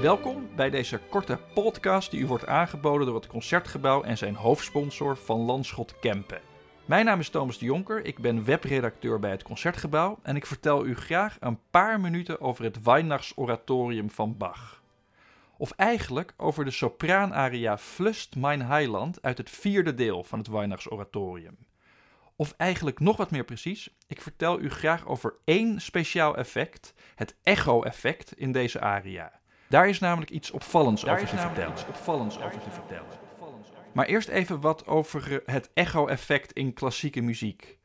Welkom bij deze korte podcast die u wordt aangeboden door het Concertgebouw en zijn hoofdsponsor Van Landschot Kempen. Mijn naam is Thomas de Jonker, ik ben webredacteur bij het Concertgebouw en ik vertel u graag een paar minuten over het Weihnachtsoratorium van Bach. Of eigenlijk over de sopraanaria Flust mein Heiland uit het vierde deel van het Weihnachtsoratorium. Of eigenlijk nog wat meer precies, ik vertel u graag over één speciaal effect, het echo-effect in deze aria. Daar is namelijk iets opvallends over te vertellen. Iets opvallends over te vertellen. Maar eerst even wat over het echo-effect in klassieke muziek.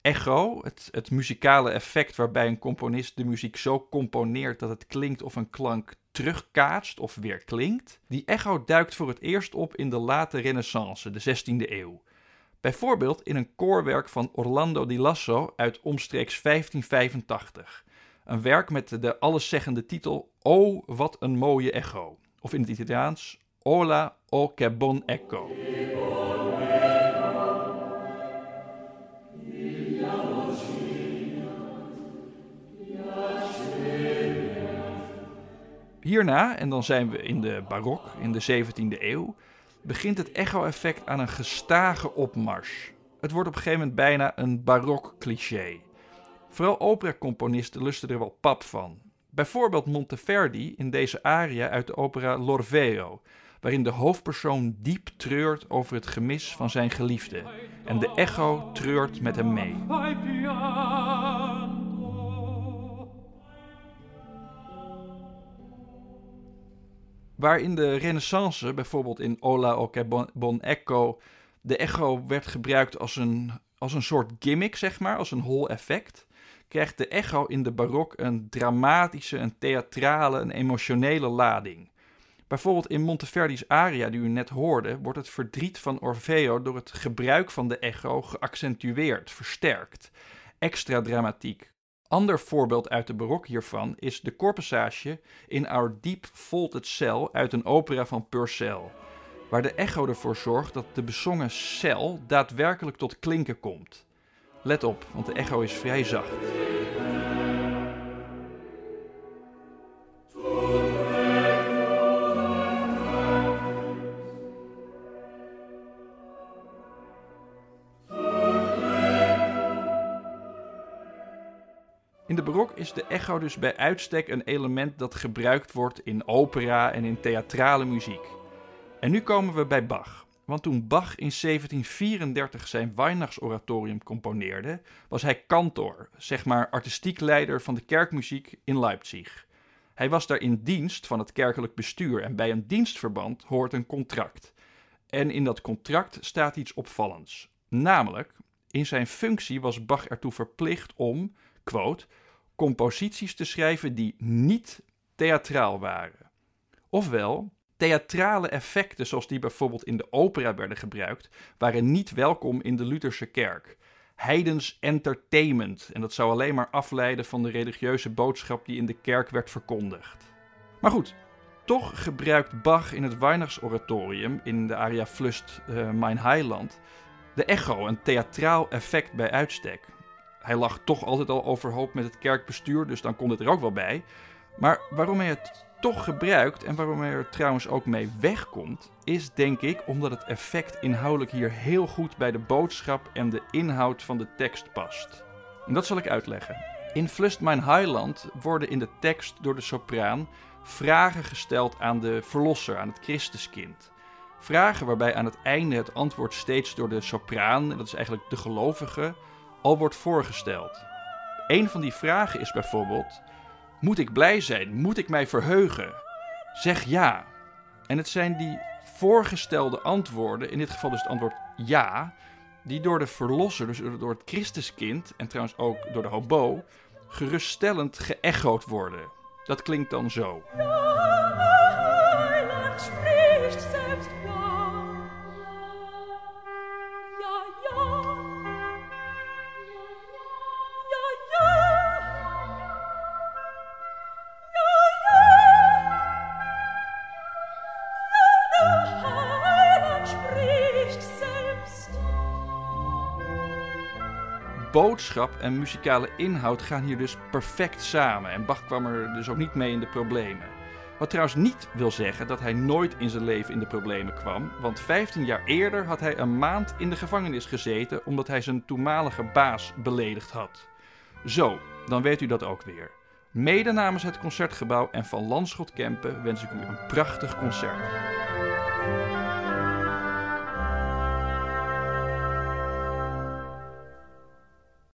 Echo, het, het muzikale effect waarbij een componist de muziek zo componeert dat het klinkt of een klank terugkaatst of weer klinkt. Die echo duikt voor het eerst op in de late Renaissance, de 16e eeuw. Bijvoorbeeld in een koorwerk van Orlando di Lasso uit omstreeks 1585. Een werk met de alleszeggende titel Oh, wat een mooie echo. Of in het Italiaans Ola o che bon echo. Hierna, en dan zijn we in de barok, in de 17e eeuw, begint het echo-effect aan een gestage opmars. Het wordt op een gegeven moment bijna een barok cliché. Vooral operacomponisten lusten er wel pap van. Bijvoorbeeld Monteverdi in deze aria uit de opera L'Orfeo, waarin de hoofdpersoon diep treurt over het gemis van zijn geliefde en de echo treurt met hem mee. Waar in de Renaissance, bijvoorbeeld in Ola o bon echo, de echo werd gebruikt als een, als een soort gimmick, zeg maar, als een hol effect, krijgt de echo in de barok een dramatische, een theatrale, een emotionele lading. Bijvoorbeeld in Monteverdi's aria die u net hoorde, wordt het verdriet van Orfeo door het gebruik van de echo geaccentueerd, versterkt. Extra dramatiek. Ander voorbeeld uit de barok hiervan is de koorpassage in Our Deep Vaulted Cell uit een opera van Purcell, waar de echo ervoor zorgt dat de bezongen cel daadwerkelijk tot klinken komt. Let op, want de echo is vrij zacht. In de barok is de echo dus bij uitstek een element dat gebruikt wordt in opera en in theatrale muziek. En nu komen we bij Bach. Want toen Bach in 1734 zijn Weihnachtsoratorium componeerde, was hij kantor, zeg maar artistiek leider van de kerkmuziek in Leipzig. Hij was daar in dienst van het kerkelijk bestuur en bij een dienstverband hoort een contract. En in dat contract staat iets opvallends. Namelijk, in zijn functie was Bach ertoe verplicht om, quote, composities te schrijven die niet theatraal waren. Ofwel, theatrale effecten, zoals die bijvoorbeeld in de opera werden gebruikt, waren niet welkom in de Lutherse kerk. Heidens entertainment, en dat zou alleen maar afleiden van de religieuze boodschap die in de kerk werd verkondigd. Maar goed, toch gebruikt Bach in het Weihnachtsoratorium, in de aria Flust uh, Mein Heiland, de echo, een theatraal effect bij uitstek. Hij lag toch altijd al overhoop met het kerkbestuur, dus dan kon het er ook wel bij. Maar waarom hij het toch gebruikt en waarom hij er trouwens ook mee wegkomt, is denk ik omdat het effect inhoudelijk hier heel goed bij de boodschap en de inhoud van de tekst past. En dat zal ik uitleggen. In Flust Mein Heiland worden in de tekst door de sopraan vragen gesteld aan de verlosser, aan het Christuskind. Vragen waarbij aan het einde het antwoord steeds door de sopraan, dat is eigenlijk de gelovige, al wordt voorgesteld. Een van die vragen is bijvoorbeeld: Moet ik blij zijn? Moet ik mij verheugen? Zeg ja. En het zijn die voorgestelde antwoorden, in dit geval dus het antwoord ja, die door de verlosser, dus door het Christuskind en trouwens ook door de hobo, geruststellend geëchoed worden. Dat klinkt dan zo. Boodschap en muzikale inhoud gaan hier dus perfect samen. En Bach kwam er dus ook niet mee in de problemen. Wat trouwens niet wil zeggen dat hij nooit in zijn leven in de problemen kwam, want 15 jaar eerder had hij een maand in de gevangenis gezeten omdat hij zijn toenmalige baas beledigd had. Zo, dan weet u dat ook weer. Mede namens het concertgebouw en van Landschot Kempen wens ik u een prachtig concert.